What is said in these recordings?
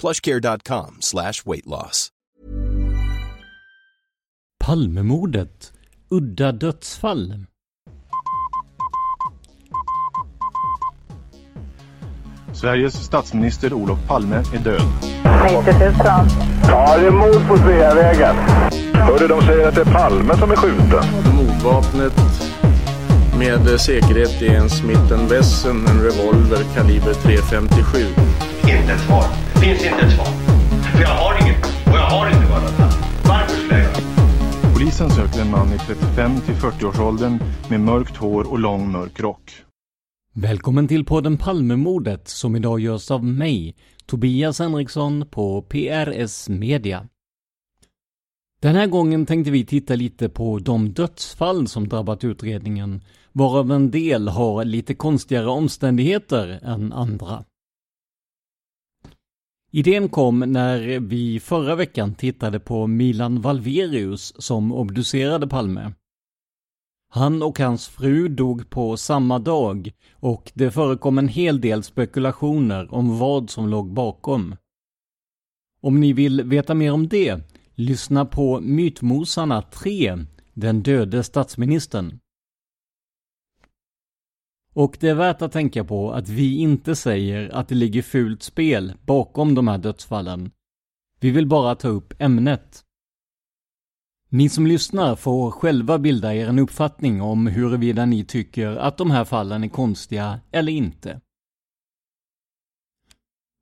plushcare.com slash weight loss. Palmemordet. Udda dödsfall. Sveriges statsminister Olof Palme är död. 90 000. Ja, det är mord på Sveavägen. Hörde de säger att det är Palme som är skjuten. Mordvapnet med säkerhet är en Smith Wesson, en revolver kaliber .357. Inte ett svar. Finns inte ett svar. För jag har inget. Och jag har inte varit Varför skulle jag göra Polisen söker en man i 35 till 40-årsåldern med mörkt hår och lång mörk rock. Välkommen till podden Palmemordet som idag görs av mig, Tobias Henriksson på PRS Media. Den här gången tänkte vi titta lite på de dödsfall som drabbat utredningen, varav en del har lite konstigare omständigheter än andra. Idén kom när vi förra veckan tittade på Milan Valverius som obducerade Palme. Han och hans fru dog på samma dag och det förekom en hel del spekulationer om vad som låg bakom. Om ni vill veta mer om det, lyssna på Mytmosarna 3, Den döde statsministern. Och det är värt att tänka på att vi inte säger att det ligger fult spel bakom de här dödsfallen. Vi vill bara ta upp ämnet. Ni som lyssnar får själva bilda er en uppfattning om huruvida ni tycker att de här fallen är konstiga eller inte.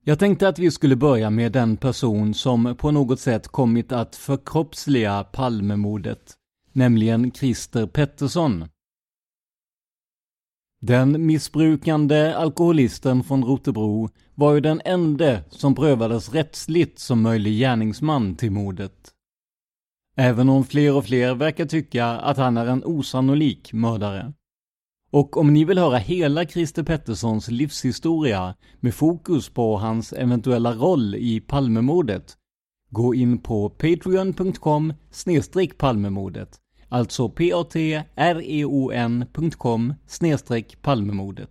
Jag tänkte att vi skulle börja med den person som på något sätt kommit att förkroppsliga Palmemordet, nämligen Christer Pettersson. Den missbrukande alkoholisten från Rotebro var ju den enda som prövades rättsligt som möjlig gärningsman till mordet. Även om fler och fler verkar tycka att han är en osannolik mördare. Och om ni vill höra hela Christer Petterssons livshistoria med fokus på hans eventuella roll i Palmemordet, gå in på patreon.com palmemordet Alltså patreon.com snedstreck Palmemordet.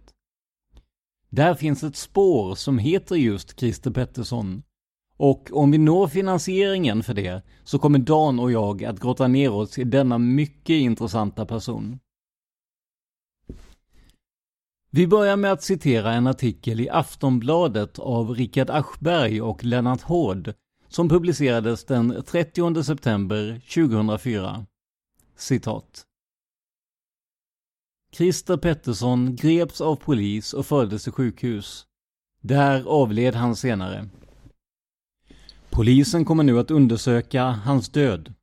Där finns ett spår som heter just Christer Pettersson. Och om vi når finansieringen för det så kommer Dan och jag att grotta ner oss i denna mycket intressanta person. Vi börjar med att citera en artikel i Aftonbladet av Richard Aschberg och Lennart Hård som publicerades den 30 september 2004. Citat. Christer Pettersson greps av polis och fördes till sjukhus. Där avled han senare. Polisen kommer nu att undersöka hans död.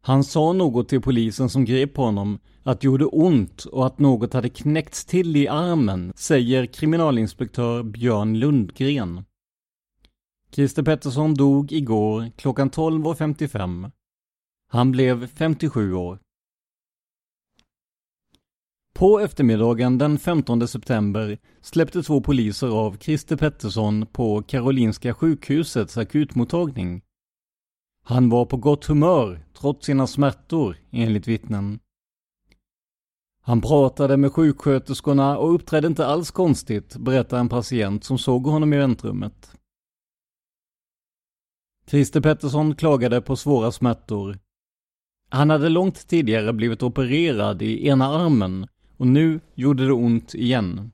Han sa något till polisen som grep honom, att det gjorde ont och att något hade knäckts till i armen, säger kriminalinspektör Björn Lundgren. Christer Pettersson dog igår klockan 12.55. Han blev 57 år. På eftermiddagen den 15 september släppte två poliser av Christer Pettersson på Karolinska sjukhusets akutmottagning. Han var på gott humör trots sina smärtor, enligt vittnen. Han pratade med sjuksköterskorna och uppträdde inte alls konstigt, berättar en patient som såg honom i väntrummet. Christer Pettersson klagade på svåra smärtor. Han hade långt tidigare blivit opererad i ena armen och nu gjorde det ont igen.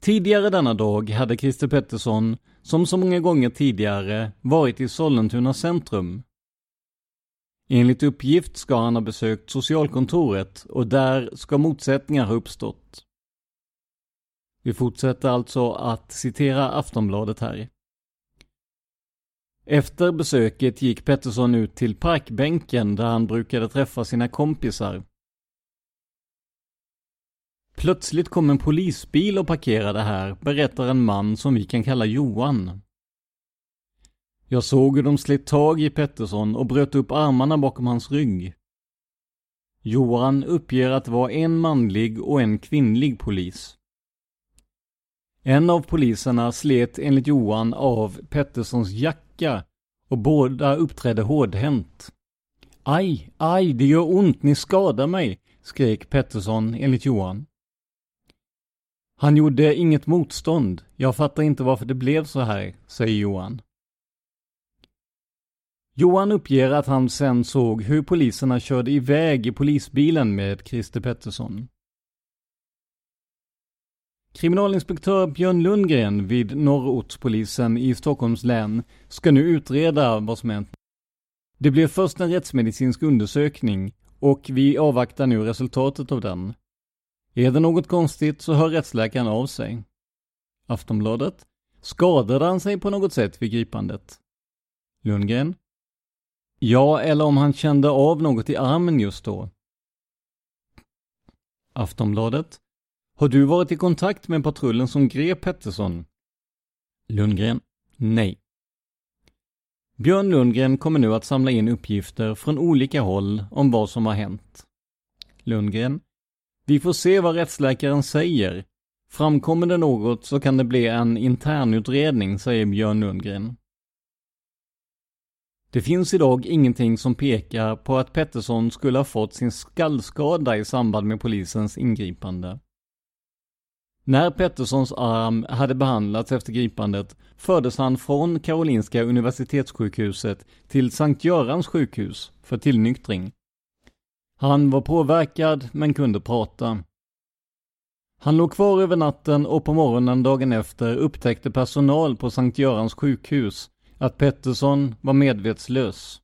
Tidigare denna dag hade Christer Pettersson, som så många gånger tidigare, varit i Sollentuna centrum. Enligt uppgift ska han ha besökt socialkontoret och där ska motsättningar ha uppstått. Vi fortsätter alltså att citera Aftonbladet här. Efter besöket gick Pettersson ut till parkbänken där han brukade träffa sina kompisar. Plötsligt kom en polisbil och parkerade här, berättar en man som vi kan kalla Johan. Jag såg hur de slet tag i Pettersson och bröt upp armarna bakom hans rygg. Johan uppger att det var en manlig och en kvinnlig polis. En av poliserna slet enligt Johan av Petterssons jacka och båda uppträdde hårdhänt. Aj, aj, det gör ont, ni skadar mig, skrek Pettersson enligt Johan. Han gjorde inget motstånd. Jag fattar inte varför det blev så här, säger Johan. Johan uppger att han sen såg hur poliserna körde iväg i polisbilen med Christer Pettersson. Kriminalinspektör Björn Lundgren vid Norrortspolisen i Stockholms län ska nu utreda vad som hänt. Det blev först en rättsmedicinsk undersökning och vi avvaktar nu resultatet av den. Är det något konstigt så hör rättsläkaren av sig. Aftonbladet. Skadade han sig på något sätt vid gripandet? Lundgren. Ja, eller om han kände av något i armen just då. Aftonbladet. Har du varit i kontakt med patrullen som grep Pettersson? Lundgren. Nej. Björn Lundgren kommer nu att samla in uppgifter från olika håll om vad som har hänt. Lundgren. Vi får se vad rättsläkaren säger. Framkommer det något så kan det bli en internutredning, säger Björn Lundgren. Det finns idag ingenting som pekar på att Pettersson skulle ha fått sin skallskada i samband med polisens ingripande. När Petterssons arm hade behandlats efter gripandet fördes han från Karolinska Universitetssjukhuset till Sankt Görans sjukhus för tillnyktring. Han var påverkad men kunde prata. Han låg kvar över natten och på morgonen dagen efter upptäckte personal på Sankt Görans sjukhus att Pettersson var medvetslös.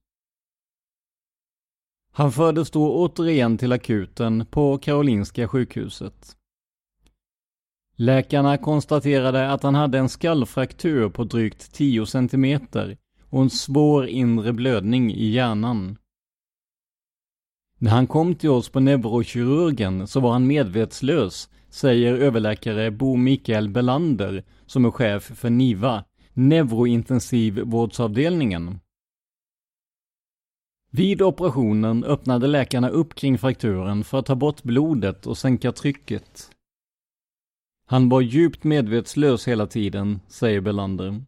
Han fördes då återigen till akuten på Karolinska sjukhuset. Läkarna konstaterade att han hade en skallfraktur på drygt 10 cm och en svår inre blödning i hjärnan. När han kom till oss på neurokirurgen så var han medvetslös, säger överläkare Bo Mikael Belander, som är chef för NIVA, neurointensivvårdsavdelningen. Vid operationen öppnade läkarna upp kring frakturen för att ta bort blodet och sänka trycket. Han var djupt medvetslös hela tiden, säger Belander.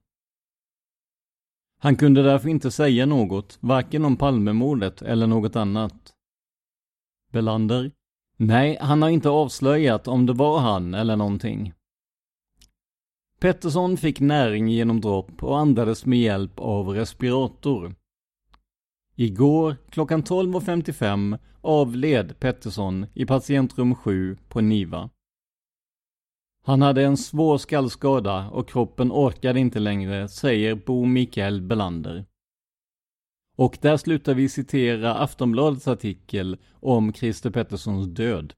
Han kunde därför inte säga något, varken om Palmemordet eller något annat. Belander? Nej, han har inte avslöjat om det var han eller någonting. Pettersson fick näring genom dropp och andades med hjälp av respirator. Igår klockan 12.55 avled Pettersson i patientrum 7 på NIVA. Han hade en svår skallskada och kroppen orkade inte längre, säger Bo Mikael Belander. Och där slutar vi citera Aftonbladets artikel om Christer Petterssons död.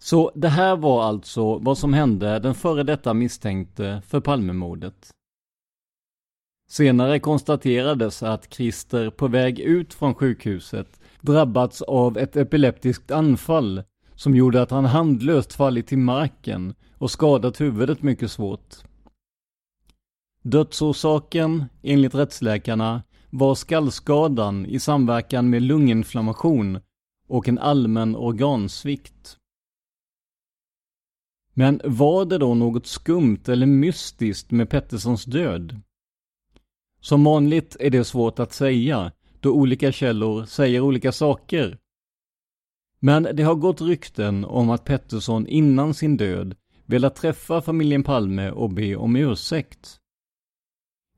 Så det här var alltså vad som hände den före detta misstänkte för Palmemordet. Senare konstaterades att Christer på väg ut från sjukhuset drabbats av ett epileptiskt anfall som gjorde att han handlöst fallit till marken och skadat huvudet mycket svårt. Dödsorsaken, enligt rättsläkarna, var skallskadan i samverkan med lunginflammation och en allmän organsvikt. Men var det då något skumt eller mystiskt med Petterssons död? Som vanligt är det svårt att säga, då olika källor säger olika saker. Men det har gått rykten om att Pettersson innan sin död velat träffa familjen Palme och be om ursäkt.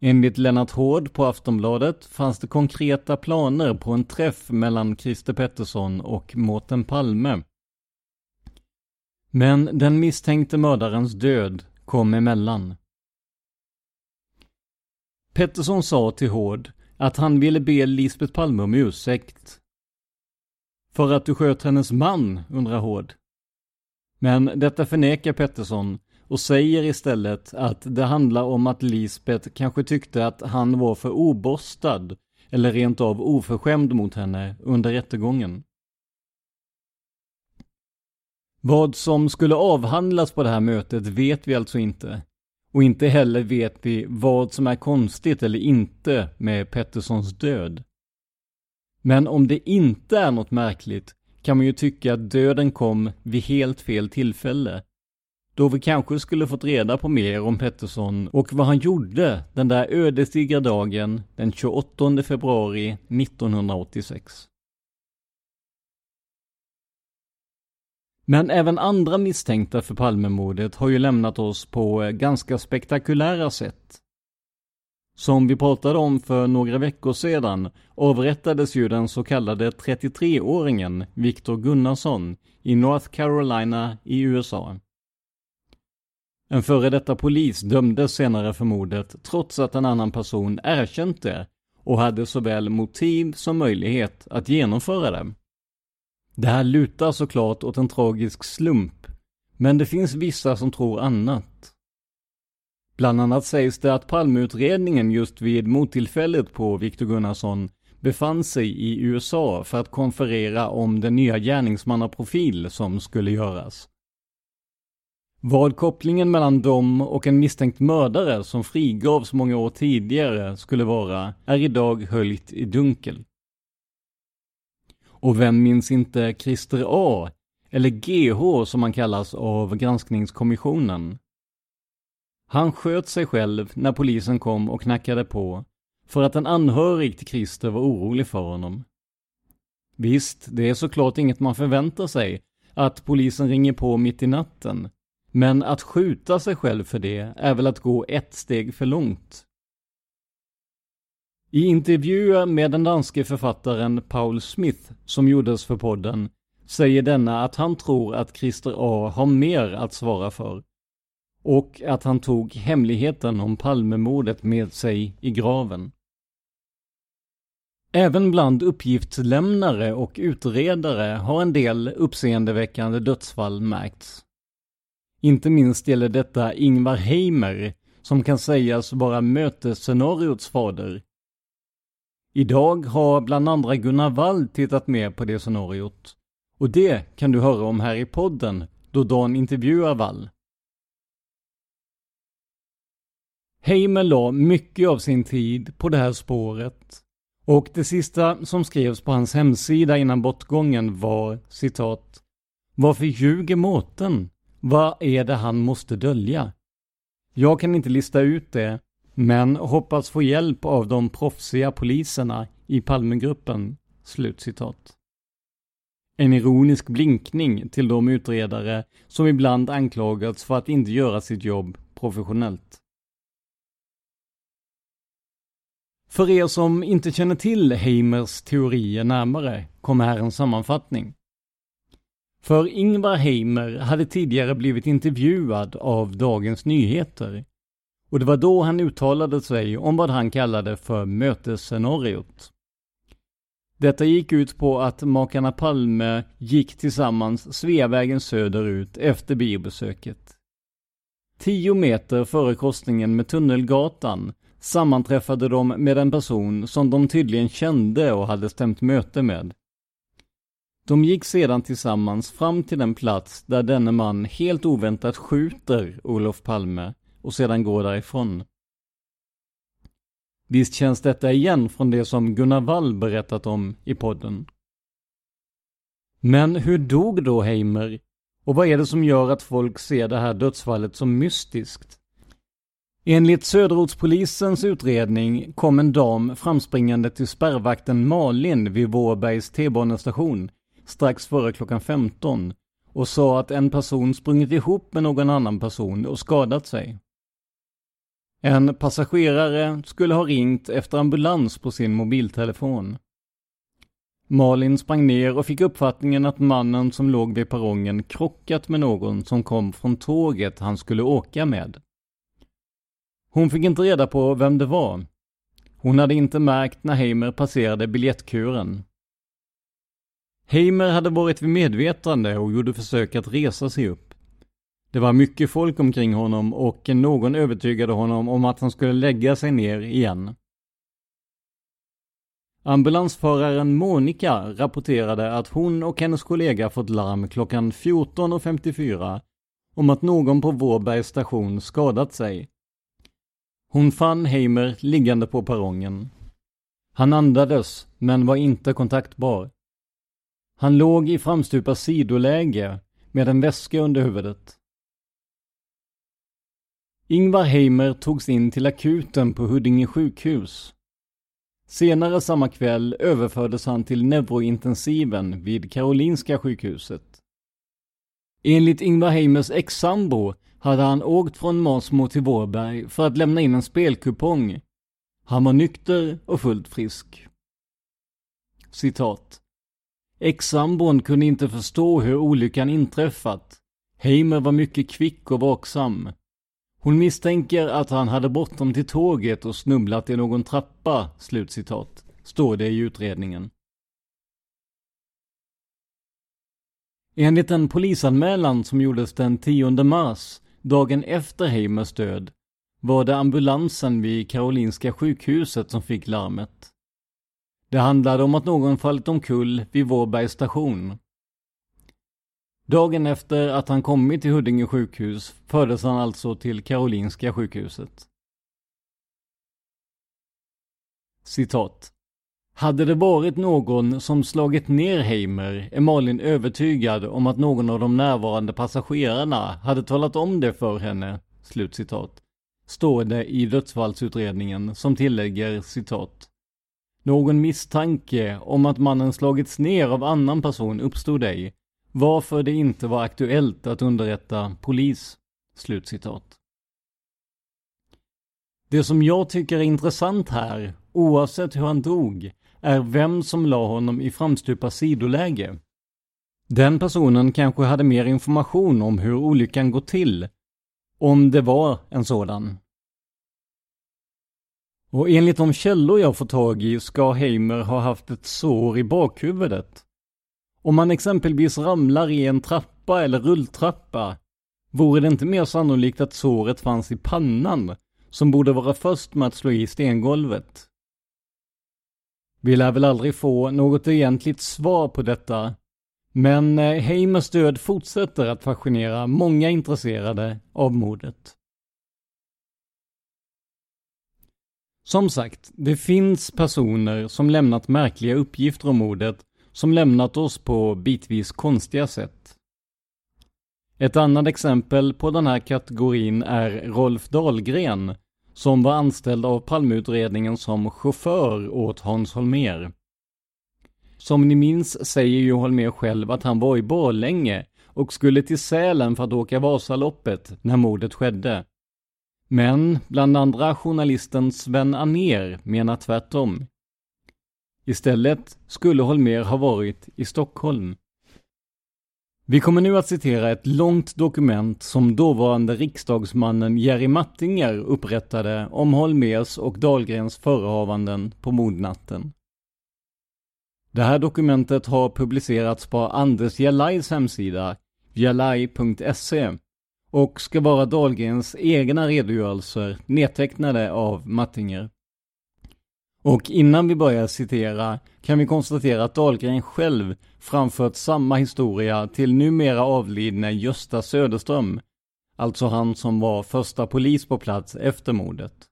Enligt Lennart Hård på Aftonbladet fanns det konkreta planer på en träff mellan Christer Pettersson och Mårten Palme. Men den misstänkte mördarens död kom emellan. Pettersson sa till Hård att han ville be Lisbeth Palme om ursäkt. För att du sköt hennes man, undrar Hård. Men detta förnekar Pettersson och säger istället att det handlar om att Lisbeth kanske tyckte att han var för obostad eller rent av oförskämd mot henne under rättegången. Vad som skulle avhandlas på det här mötet vet vi alltså inte. Och inte heller vet vi vad som är konstigt eller inte med Petterssons död. Men om det inte är något märkligt kan man ju tycka att döden kom vid helt fel tillfälle. Då vi kanske skulle fått reda på mer om Pettersson och vad han gjorde den där ödesdigra dagen den 28 februari 1986. Men även andra misstänkta för Palmemordet har ju lämnat oss på eh, ganska spektakulära sätt. Som vi pratade om för några veckor sedan avrättades ju den så kallade 33-åringen Victor Gunnarsson i North Carolina i USA. En före detta polis dömdes senare för mordet trots att en annan person erkänt det och hade såväl motiv som möjlighet att genomföra det. Det här lutar såklart åt en tragisk slump, men det finns vissa som tror annat. Bland annat sägs det att Palmeutredningen just vid mottillfället på Viktor Gunnarsson befann sig i USA för att konferera om den nya gärningsmannaprofil som skulle göras. Vad kopplingen mellan dem och en misstänkt mördare som frigavs många år tidigare skulle vara är idag höljt i dunkel. Och vem minns inte Christer A, eller GH som han kallas av granskningskommissionen? Han sköt sig själv när polisen kom och knackade på för att en anhörig till Christer var orolig för honom. Visst, det är såklart inget man förväntar sig, att polisen ringer på mitt i natten. Men att skjuta sig själv för det är väl att gå ett steg för långt. I intervjuer med den danske författaren Paul Smith som gjordes för podden säger denna att han tror att Christer A har mer att svara för. Och att han tog hemligheten om Palmemordet med sig i graven. Även bland uppgiftslämnare och utredare har en del uppseendeväckande dödsfall märkts. Inte minst gäller detta Ingvar Heimer, som kan sägas vara mötesscenariots fader. Idag har bland andra Gunnar Wall tittat mer på det scenariot. Och det kan du höra om här i podden, då Dan intervjuar Wall. Heimel la mycket av sin tid på det här spåret. Och det sista som skrevs på hans hemsida innan bortgången var citat Varför ljuger Mårten? Vad är det han måste dölja? Jag kan inte lista ut det, men hoppas få hjälp av de proffsiga poliserna i Palmegruppen. Slutcitat. En ironisk blinkning till de utredare som ibland anklagats för att inte göra sitt jobb professionellt. För er som inte känner till Heimers teorier närmare kommer här en sammanfattning. För Ingvar Heimer hade tidigare blivit intervjuad av Dagens Nyheter. Och det var då han uttalade sig om vad han kallade för mötesscenariot. Detta gick ut på att makarna Palme gick tillsammans Sveavägen söderut efter biobesöket. Tio meter före korsningen med Tunnelgatan sammanträffade de med en person som de tydligen kände och hade stämt möte med. De gick sedan tillsammans fram till den plats där denne man helt oväntat skjuter Olof Palme och sedan går därifrån. Visst känns detta igen från det som Gunnar Wall berättat om i podden. Men hur dog då Heimer? Och vad är det som gör att folk ser det här dödsfallet som mystiskt? Enligt Söderortspolisens utredning kom en dam framspringande till spärrvakten Malin vid Vårbergs T-banestation strax före klockan 15 och sa att en person sprungit ihop med någon annan person och skadat sig. En passagerare skulle ha ringt efter ambulans på sin mobiltelefon. Malin sprang ner och fick uppfattningen att mannen som låg vid perrongen krockat med någon som kom från tåget han skulle åka med. Hon fick inte reda på vem det var. Hon hade inte märkt när Heimer passerade biljettkuren. Heimer hade varit vid medvetande och gjorde försök att resa sig upp. Det var mycket folk omkring honom och någon övertygade honom om att han skulle lägga sig ner igen. Ambulansföraren Monica rapporterade att hon och hennes kollega fått larm klockan 14.54 om att någon på Vårbergs station skadat sig. Hon fann Heimer liggande på perrongen. Han andades, men var inte kontaktbar. Han låg i framstupa sidoläge med en väska under huvudet. Ingvar Heimer togs in till akuten på Huddinge sjukhus. Senare samma kväll överfördes han till neurointensiven vid Karolinska sjukhuset. Enligt Ingvar Heimers ex-sambo hade han åkt från Masmo till Vårberg för att lämna in en spelkupong. Han var nykter och fullt frisk. Citat. Ex-sambon kunde inte förstå hur olyckan inträffat. Heimer var mycket kvick och vaksam. Hon misstänker att han hade bråttom till tåget och snubblat i någon trappa, slutcitat, står det i utredningen. Enligt en polisanmälan som gjordes den 10 mars, dagen efter Heimers död, var det ambulansen vid Karolinska sjukhuset som fick larmet. Det handlade om att någon fallit omkull vid Vårbergs station. Dagen efter att han kommit till Huddinge sjukhus fördes han alltså till Karolinska sjukhuset. Citat. Hade det varit någon som slagit ner Heimer är Malin övertygad om att någon av de närvarande passagerarna hade talat om det för henne. Slutcitat. Står det i dödsfallsutredningen som tillägger citat. Någon misstanke om att mannen slagits ner av annan person uppstod ej, varför det inte var aktuellt att underrätta polis. Slutcitat. Det som jag tycker är intressant här, oavsett hur han dog, är vem som la honom i framstupa sidoläge. Den personen kanske hade mer information om hur olyckan gått till, om det var en sådan. Och enligt de källor jag fått tag i ska Heimer ha haft ett sår i bakhuvudet. Om man exempelvis ramlar i en trappa eller rulltrappa, vore det inte mer sannolikt att såret fanns i pannan, som borde vara först med att slå i stengolvet? Vi lär väl aldrig få något egentligt svar på detta, men eh, Heimers död fortsätter att fascinera många intresserade av mordet. Som sagt, det finns personer som lämnat märkliga uppgifter om mordet som lämnat oss på bitvis konstiga sätt. Ett annat exempel på den här kategorin är Rolf Dahlgren, som var anställd av Palmeutredningen som chaufför åt Hans Holmer. Som ni minns säger ju Holmer själv att han var i Borlänge och skulle till Sälen för att åka Vasaloppet när mordet skedde. Men bland andra journalisten Sven Aner menar tvärtom. Istället skulle Holmer ha varit i Stockholm. Vi kommer nu att citera ett långt dokument som dåvarande riksdagsmannen Jerry Mattinger upprättade om Holmers och Dahlgrens förehavanden på mordnatten. Det här dokumentet har publicerats på Anders Jalais hemsida, jalai.se, och ska vara Dahlgrens egna redogörelser nedtecknade av Mattinger. Och innan vi börjar citera kan vi konstatera att Dahlgren själv framfört samma historia till numera avlidne Gösta Söderström, alltså han som var första polis på plats efter mordet.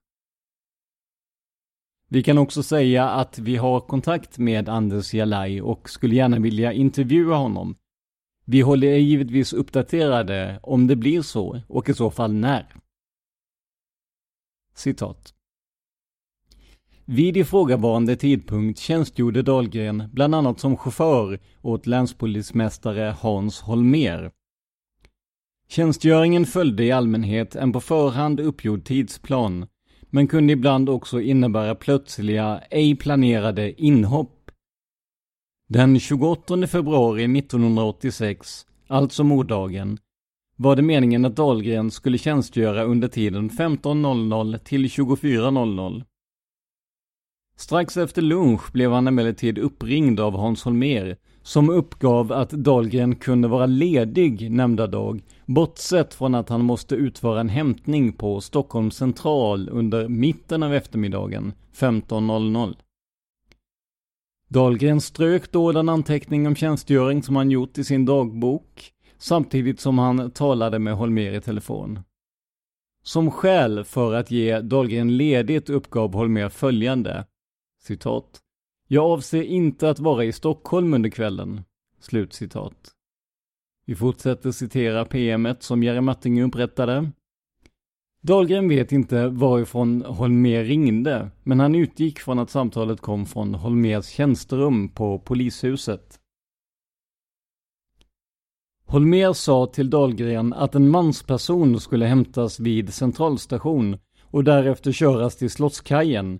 Vi kan också säga att vi har kontakt med Anders Jalaj och skulle gärna vilja intervjua honom. Vi håller er givetvis uppdaterade om det blir så och i så fall när. Citat. Vid ifrågavarande tidpunkt tjänstgjorde Dahlgren bland annat som chaufför åt länspolismästare Hans Holmer. Tjänstgöringen följde i allmänhet en på förhand uppgjord tidsplan, men kunde ibland också innebära plötsliga, ej planerade inhopp. Den 28 februari 1986, alltså morddagen, var det meningen att Dahlgren skulle tjänstgöra under tiden 15.00 till 24.00. Strax efter lunch blev han emellertid uppringd av Hans Holmer, som uppgav att Dahlgren kunde vara ledig nämnda dag, bortsett från att han måste utföra en hämtning på Stockholms central under mitten av eftermiddagen, 15.00. Dahlgren strök då den anteckning om tjänstgöring som han gjort i sin dagbok, samtidigt som han talade med Holmer i telefon. Som skäl för att ge Dahlgren ledigt uppgav Holmer följande, citat. Jag avser inte att vara i Stockholm under kvällen. Slut citat. Vi fortsätter citera PMet som Jerry Martinger upprättade. Dahlgren vet inte varifrån Holmer ringde, men han utgick från att samtalet kom från Holmers tjänsterum på polishuset. Holmer sa till Dahlgren att en mansperson skulle hämtas vid centralstation och därefter köras till Slottskajen.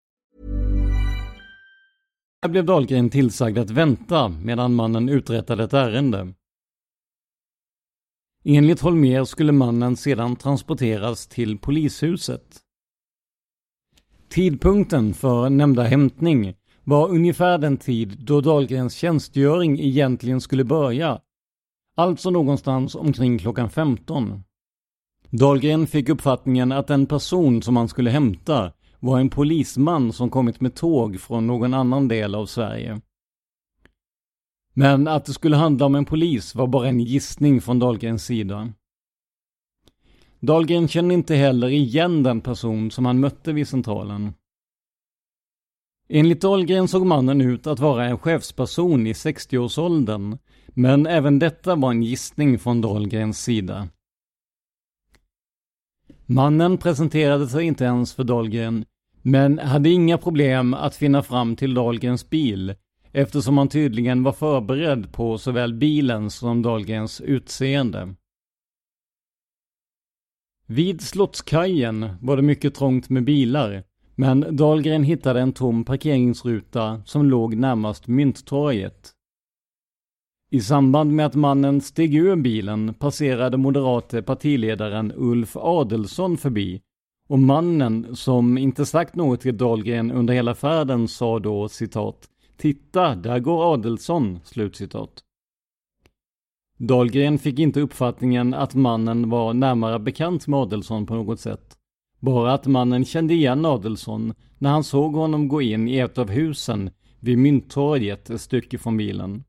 Här blev Dahlgren tillsagd att vänta medan mannen uträttade ett ärende. Enligt Holmer skulle mannen sedan transporteras till polishuset. Tidpunkten för nämnda hämtning var ungefär den tid då Dahlgrens tjänstgöring egentligen skulle börja. Alltså någonstans omkring klockan 15. Dahlgren fick uppfattningen att den person som han skulle hämta var en polisman som kommit med tåg från någon annan del av Sverige. Men att det skulle handla om en polis var bara en gissning från Dahlgrens sida. Dahlgren kände inte heller igen den person som han mötte vid centralen. Enligt Dahlgren såg mannen ut att vara en chefsperson i 60-årsåldern, men även detta var en gissning från Dahlgrens sida. Mannen presenterade sig inte ens för Dahlgren, men hade inga problem att finna fram till Dahlgrens bil, eftersom han tydligen var förberedd på såväl bilens som Dahlgrens utseende. Vid Slottskajen var det mycket trångt med bilar, men Dahlgren hittade en tom parkeringsruta som låg närmast Mynttorget. I samband med att mannen steg ur bilen passerade moderate partiledaren Ulf Adelsson förbi och mannen, som inte sagt något till Dahlgren under hela färden, sa då citat ”Titta, där går Adelsson”. Slutcitat. Dahlgren fick inte uppfattningen att mannen var närmare bekant med Adelsson på något sätt. Bara att mannen kände igen Adelsson när han såg honom gå in i ett av husen vid Mynttorget ett stycke från bilen.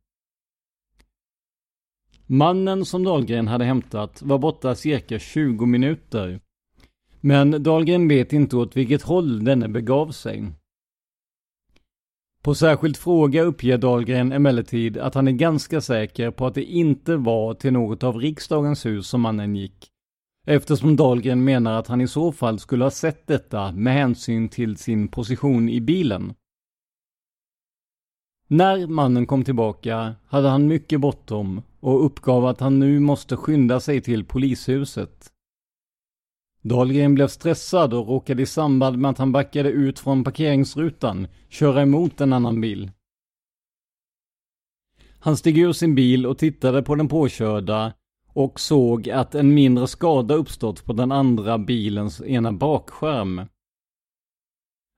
Mannen som Dahlgren hade hämtat var borta cirka 20 minuter. Men Dahlgren vet inte åt vilket håll denne begav sig. På särskild fråga uppger Dahlgren emellertid att han är ganska säker på att det inte var till något av riksdagens hus som mannen gick. Eftersom Dahlgren menar att han i så fall skulle ha sett detta med hänsyn till sin position i bilen. När mannen kom tillbaka hade han mycket bråttom och uppgav att han nu måste skynda sig till polishuset. Dahlgren blev stressad och råkade i samband med att han backade ut från parkeringsrutan köra emot en annan bil. Han steg ur sin bil och tittade på den påkörda och såg att en mindre skada uppstått på den andra bilens ena bakskärm.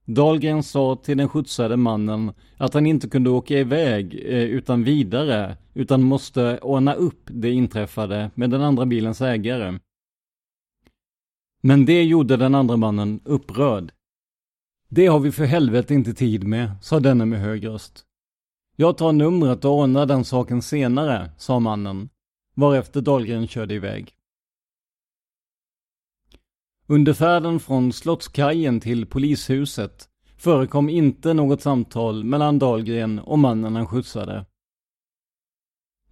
Dahlgren sa till den skjutsade mannen att han inte kunde åka iväg eh, utan vidare, utan måste ordna upp det inträffade med den andra bilens ägare. Men det gjorde den andra mannen upprörd. Det har vi för helvete inte tid med, sa denne med hög röst. Jag tar numret och ordnar den saken senare, sa mannen, varefter Dahlgren körde iväg. Under färden från Slottskajen till polishuset förekom inte något samtal mellan Dahlgren och mannen han skjutsade.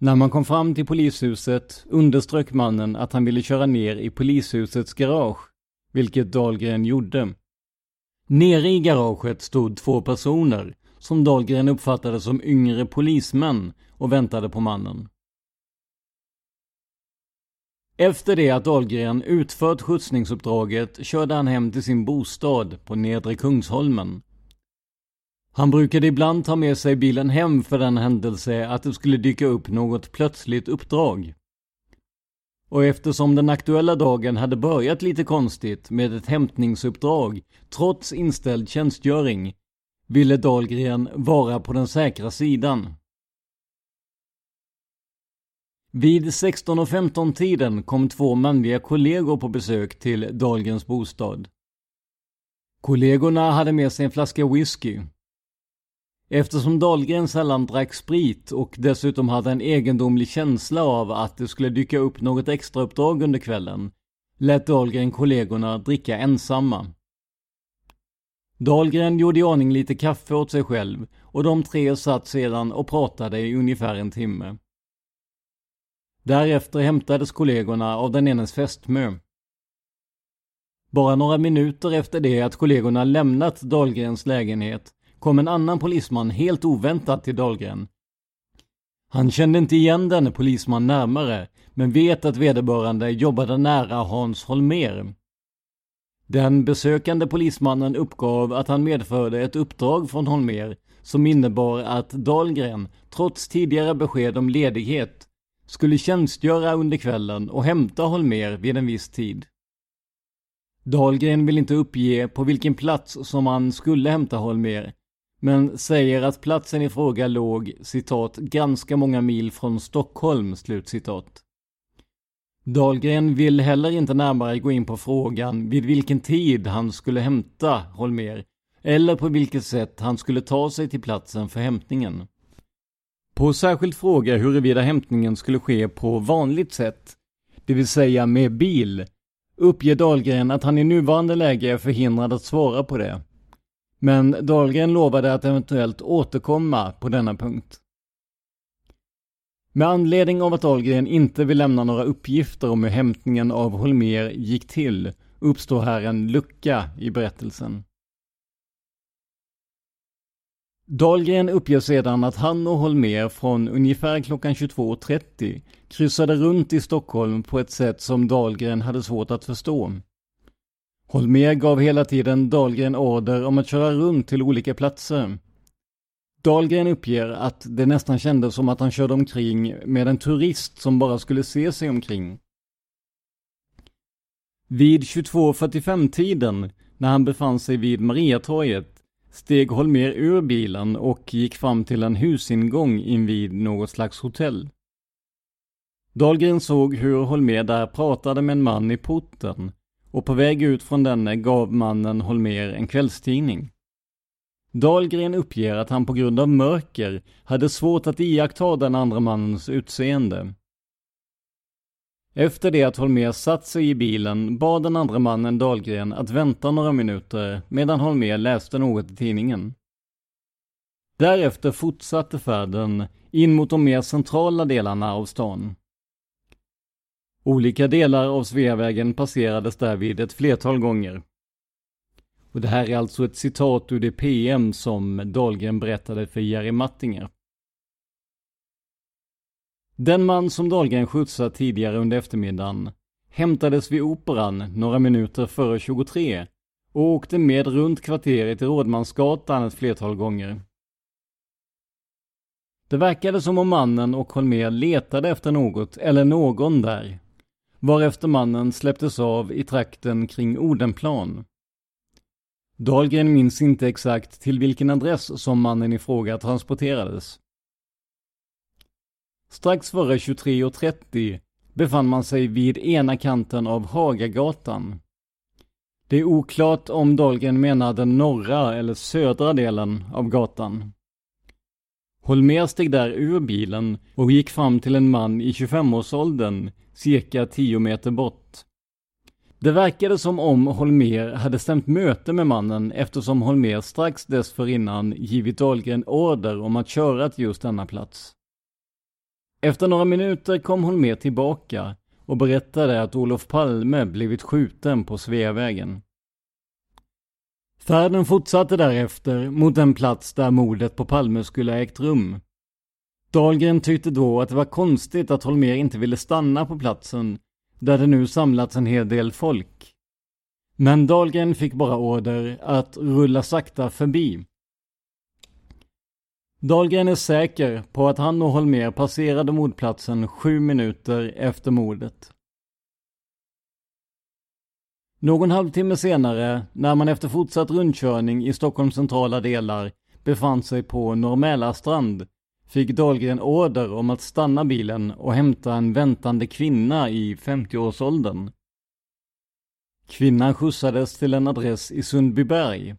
När man kom fram till polishuset underströk mannen att han ville köra ner i polishusets garage, vilket Dahlgren gjorde. Nere i garaget stod två personer, som Dahlgren uppfattade som yngre polismän, och väntade på mannen. Efter det att Dahlgren utfört skjutsningsuppdraget körde han hem till sin bostad på Nedre Kungsholmen. Han brukade ibland ta med sig bilen hem för den händelse att det skulle dyka upp något plötsligt uppdrag. Och eftersom den aktuella dagen hade börjat lite konstigt med ett hämtningsuppdrag trots inställd tjänstgöring ville Dahlgren vara på den säkra sidan. Vid 16.15 tiden kom två manliga kollegor på besök till Dahlgrens bostad. Kollegorna hade med sig en flaska whisky. Eftersom Dahlgren sällan drack sprit och dessutom hade en egendomlig känsla av att det skulle dyka upp något extrauppdrag under kvällen, lät Dahlgren kollegorna dricka ensamma. Dahlgren gjorde i ordning lite kaffe åt sig själv och de tre satt sedan och pratade i ungefär en timme. Därefter hämtades kollegorna av den enes fästmö. Bara några minuter efter det att kollegorna lämnat Dahlgrens lägenhet kom en annan polisman helt oväntat till Dahlgren. Han kände inte igen denne polisman närmare, men vet att vederbörande jobbade nära Hans Holmer. Den besökande polismannen uppgav att han medförde ett uppdrag från Holmer som innebar att Dahlgren, trots tidigare besked om ledighet, skulle tjänstgöra under kvällen och hämta Holmer vid en viss tid. Dahlgren vill inte uppge på vilken plats som han skulle hämta Holmer, men säger att platsen i fråga låg citat ganska många mil från Stockholm, slutcitat. Dahlgren vill heller inte närmare gå in på frågan vid vilken tid han skulle hämta Holmer eller på vilket sätt han skulle ta sig till platsen för hämtningen. På särskild fråga huruvida hämtningen skulle ske på vanligt sätt, det vill säga med bil, uppger Dahlgren att han i nuvarande läge är förhindrad att svara på det. Men Dahlgren lovade att eventuellt återkomma på denna punkt. Med anledning av att Dahlgren inte vill lämna några uppgifter om hur hämtningen av Holmer gick till uppstår här en lucka i berättelsen. Dahlgren uppger sedan att han och Holmer från ungefär klockan 22.30 kryssade runt i Stockholm på ett sätt som Dahlgren hade svårt att förstå. Holmer gav hela tiden Dahlgren order om att köra runt till olika platser. Dahlgren uppger att det nästan kändes som att han körde omkring med en turist som bara skulle se sig omkring. Vid 22.45-tiden, när han befann sig vid Mariatorget, steg Holmer ur bilen och gick fram till en husingång invid något slags hotell. Dahlgren såg hur Holmer där pratade med en man i porten och på väg ut från denne gav mannen Holmer en kvällstidning. Dahlgren uppger att han på grund av mörker hade svårt att iaktta den andra mannens utseende. Efter det att Holmer satt sig i bilen bad den andra mannen Dahlgren att vänta några minuter medan Holmer läste något i tidningen. Därefter fortsatte färden in mot de mer centrala delarna av stan. Olika delar av Sveavägen passerades därvid ett flertal gånger. Och det här är alltså ett citat ur det PM som Dahlgren berättade för Jerry Mattinger. Den man som Dahlgren skjutsat tidigare under eftermiddagen hämtades vid Operan några minuter före 23 och åkte med runt kvarteret i Rådmansgatan ett flertal gånger. Det verkade som om mannen och Holmér letade efter något eller någon där, varefter mannen släpptes av i trakten kring Odenplan. Dahlgren minns inte exakt till vilken adress som mannen i fråga transporterades. Strax före 23.30 befann man sig vid ena kanten av Hagagatan. Det är oklart om Dahlgren menar den norra eller södra delen av gatan. Holmér steg där ur bilen och gick fram till en man i 25-årsåldern, cirka 10 meter bort. Det verkade som om Holmer hade stämt möte med mannen eftersom Holmer strax dessförinnan givit Dahlgren order om att köra till just denna plats. Efter några minuter kom Holmer tillbaka och berättade att Olof Palme blivit skjuten på Sveavägen. Färden fortsatte därefter mot den plats där mordet på Palme skulle ha ägt rum. Dahlgren tyckte då att det var konstigt att Holmer inte ville stanna på platsen där det nu samlats en hel del folk. Men Dahlgren fick bara order att rulla sakta förbi. Dahlgren är säker på att han och Holmer passerade mordplatsen sju minuter efter mordet. Någon halvtimme senare, när man efter fortsatt rundkörning i Stockholms centrala delar befann sig på Norr fick Dahlgren order om att stanna bilen och hämta en väntande kvinna i 50-årsåldern. Kvinnan skjutsades till en adress i Sundbyberg.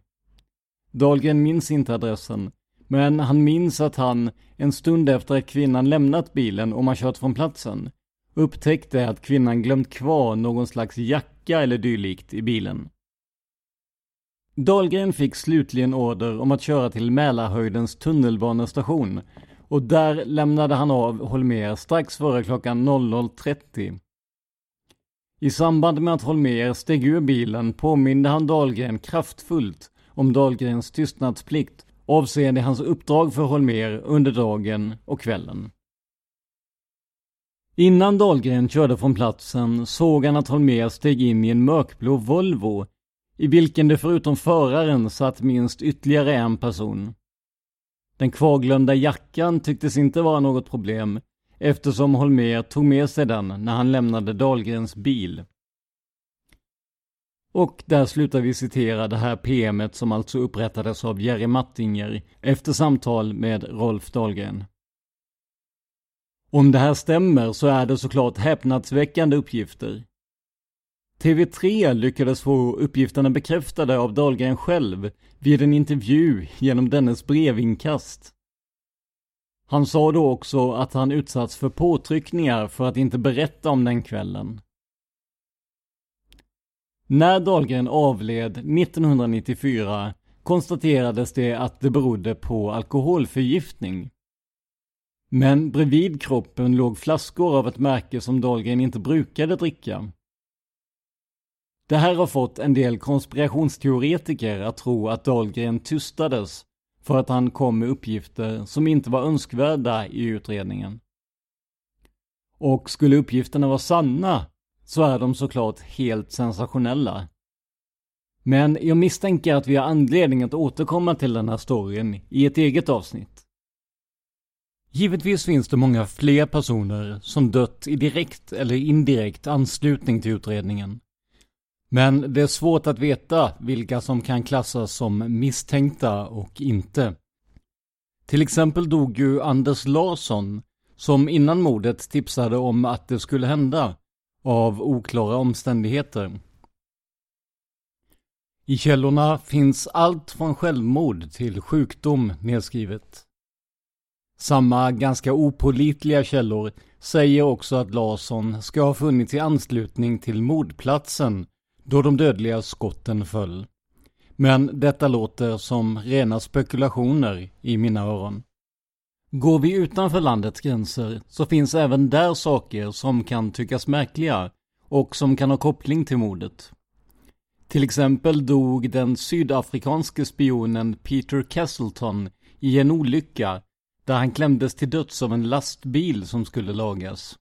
Dahlgren minns inte adressen, men han minns att han, en stund efter att kvinnan lämnat bilen och man kört från platsen, upptäckte att kvinnan glömt kvar någon slags jacka eller dylikt i bilen. Dahlgren fick slutligen order om att köra till Mälarhöjdens tunnelbanestation och där lämnade han av Holmér strax före klockan 00.30. I samband med att Holmér steg ur bilen påminde han Dahlgren kraftfullt om Dahlgrens tystnadsplikt avseende hans uppdrag för Holmér under dagen och kvällen. Innan Dahlgren körde från platsen såg han att Holmér steg in i en mörkblå Volvo i vilken det förutom föraren satt minst ytterligare en person. Den kvarglömda jackan tycktes inte vara något problem eftersom Holmer tog med sig den när han lämnade Dahlgrens bil. Och där slutar vi citera det här PMet som alltså upprättades av Jerry Mattinger efter samtal med Rolf Dahlgren. Om det här stämmer så är det såklart häpnadsväckande uppgifter. TV3 lyckades få uppgifterna bekräftade av Dahlgren själv vid en intervju genom dennes brevinkast. Han sa då också att han utsatts för påtryckningar för att inte berätta om den kvällen. När Dahlgren avled 1994 konstaterades det att det berodde på alkoholförgiftning. Men bredvid kroppen låg flaskor av ett märke som Dahlgren inte brukade dricka. Det här har fått en del konspirationsteoretiker att tro att Dahlgren tystades för att han kom med uppgifter som inte var önskvärda i utredningen. Och skulle uppgifterna vara sanna så är de såklart helt sensationella. Men jag misstänker att vi har anledning att återkomma till den här storyn i ett eget avsnitt. Givetvis finns det många fler personer som dött i direkt eller indirekt anslutning till utredningen. Men det är svårt att veta vilka som kan klassas som misstänkta och inte. Till exempel dog ju Anders Larsson, som innan mordet tipsade om att det skulle hända, av oklara omständigheter. I källorna finns allt från självmord till sjukdom nedskrivet. Samma ganska opolitliga källor säger också att Larsson ska ha funnits i anslutning till mordplatsen då de dödliga skotten föll. Men detta låter som rena spekulationer i mina öron. Går vi utanför landets gränser så finns även där saker som kan tyckas märkliga och som kan ha koppling till mordet. Till exempel dog den sydafrikanske spionen Peter Castleton i en olycka där han klämdes till döds av en lastbil som skulle lagas.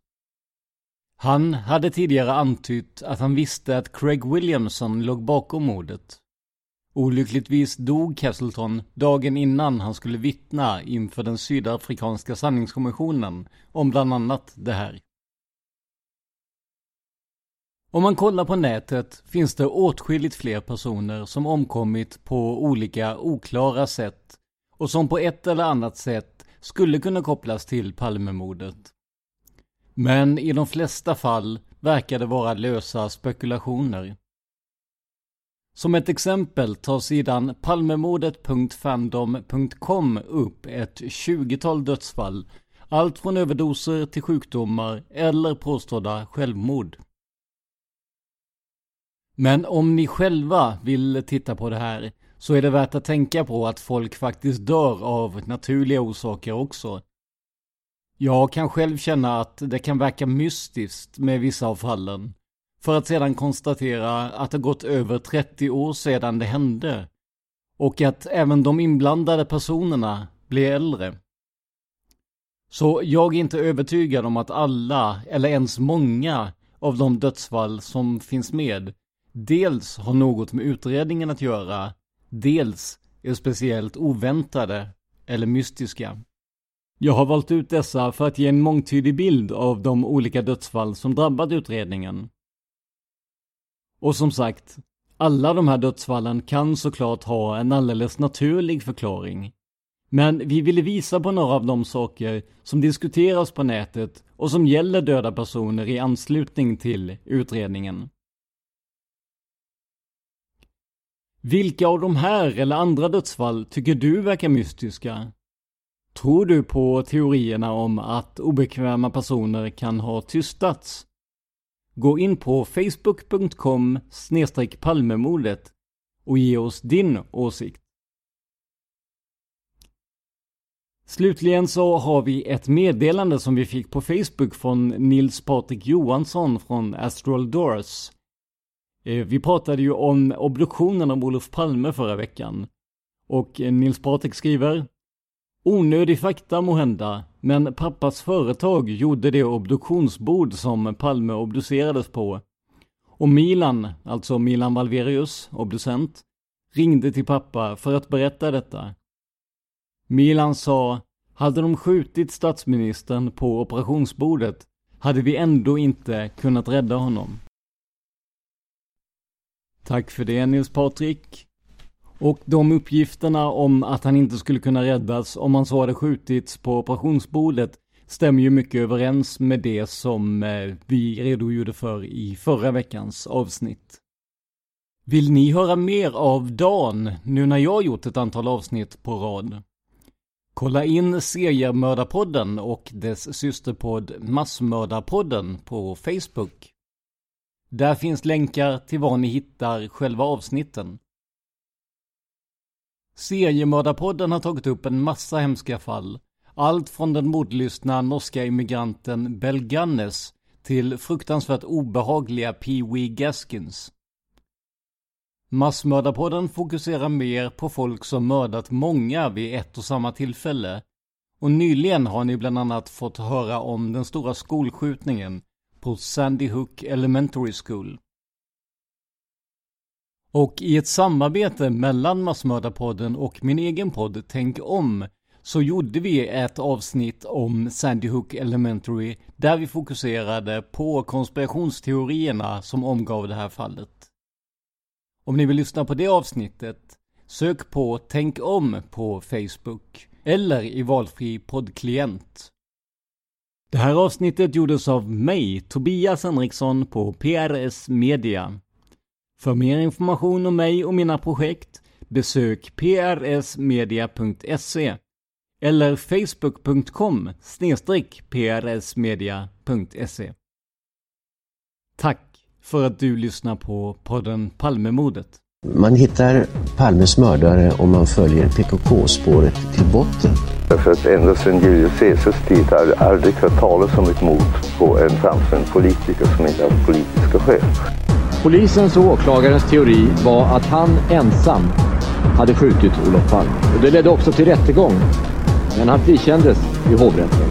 Han hade tidigare antytt att han visste att Craig Williamson låg bakom mordet. Olyckligtvis dog Castleton dagen innan han skulle vittna inför den sydafrikanska sanningskommissionen om bland annat det här. Om man kollar på nätet finns det åtskilligt fler personer som omkommit på olika oklara sätt och som på ett eller annat sätt skulle kunna kopplas till Palmemordet. Men i de flesta fall verkar det vara lösa spekulationer. Som ett exempel tar sidan palmemordet.fandom.com upp ett 20-tal dödsfall, allt från överdoser till sjukdomar eller påstådda självmord. Men om ni själva vill titta på det här så är det värt att tänka på att folk faktiskt dör av naturliga orsaker också. Jag kan själv känna att det kan verka mystiskt med vissa av fallen. För att sedan konstatera att det gått över 30 år sedan det hände. Och att även de inblandade personerna blir äldre. Så jag är inte övertygad om att alla, eller ens många, av de dödsfall som finns med dels har något med utredningen att göra, dels är speciellt oväntade eller mystiska. Jag har valt ut dessa för att ge en mångtydig bild av de olika dödsfall som drabbat utredningen. Och som sagt, alla de här dödsfallen kan såklart ha en alldeles naturlig förklaring. Men vi ville visa på några av de saker som diskuteras på nätet och som gäller döda personer i anslutning till utredningen. Vilka av de här eller andra dödsfall tycker du verkar mystiska? Tror du på teorierna om att obekväma personer kan ha tystats? Gå in på facebook.com palmemordet och ge oss din åsikt. Slutligen så har vi ett meddelande som vi fick på Facebook från Nils Patrik Johansson från Astral Doors eh, vi pratade ju om obduktionen av Olof Palme förra veckan. Och eh, Nils Patrik skriver Onödig fakta må hända, men pappas företag gjorde det obduktionsbord som Palme obducerades på. Och Milan, alltså Milan Valverius, obducent, ringde till pappa för att berätta detta. Milan sa, hade de skjutit statsministern på operationsbordet hade vi ändå inte kunnat rädda honom. Tack för det Nils Patrik. Och de uppgifterna om att han inte skulle kunna räddas om han så hade skjutits på operationsbordet stämmer ju mycket överens med det som eh, vi redogjorde för i förra veckans avsnitt. Vill ni höra mer av Dan nu när jag gjort ett antal avsnitt på rad? Kolla in Seriemördarpodden och dess systerpodd Massmördarpodden på Facebook. Där finns länkar till var ni hittar själva avsnitten. Seriemördarpodden har tagit upp en massa hemska fall. Allt från den mordlystna norska immigranten Bell till fruktansvärt obehagliga Pee Wee Gaskins. Massmördarpodden fokuserar mer på folk som mördat många vid ett och samma tillfälle. Och nyligen har ni bland annat fått höra om den stora skolskjutningen på Sandy Hook Elementary School. Och i ett samarbete mellan Massmördarpodden och min egen podd Tänk om så gjorde vi ett avsnitt om Sandy Hook Elementary där vi fokuserade på konspirationsteorierna som omgav det här fallet. Om ni vill lyssna på det avsnittet, sök på Tänk om på Facebook eller i valfri poddklient. Det här avsnittet gjordes av mig, Tobias Henriksson på PRS Media. För mer information om mig och mina projekt besök prsmedia.se eller facebook.com prsmedia.se. Tack för att du lyssnar på podden Palmemordet. Man hittar Palmes mördare om man följer PKK-spåret till botten. Därför att ända sedan Julius Caesars tid har jag aldrig hört talas om ett mord på en framstående politiker som inte haft politiska skäl. Polisens och åklagarens teori var att han ensam hade skjutit Olof Palme. Och det ledde också till rättegång. Men han frikändes i hovrätten.